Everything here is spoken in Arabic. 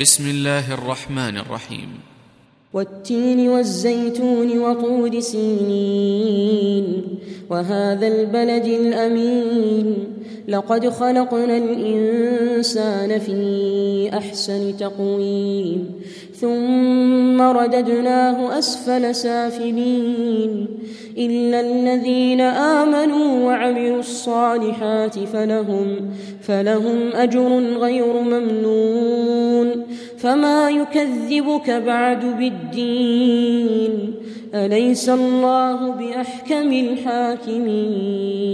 بسم الله الرحمن الرحيم. والتين والزيتون وطور سينين وهذا البلد الأمين. لقد خلقنا الإنسان في أحسن تقويم ثم رددناه أسفل سافلين. إلا الذين آمنوا وعملوا الصالحات فلهم فلهم أجر غير ممنون. فما يكذبك بعد بالدين. أليس الله بأحكم الحاكمين؟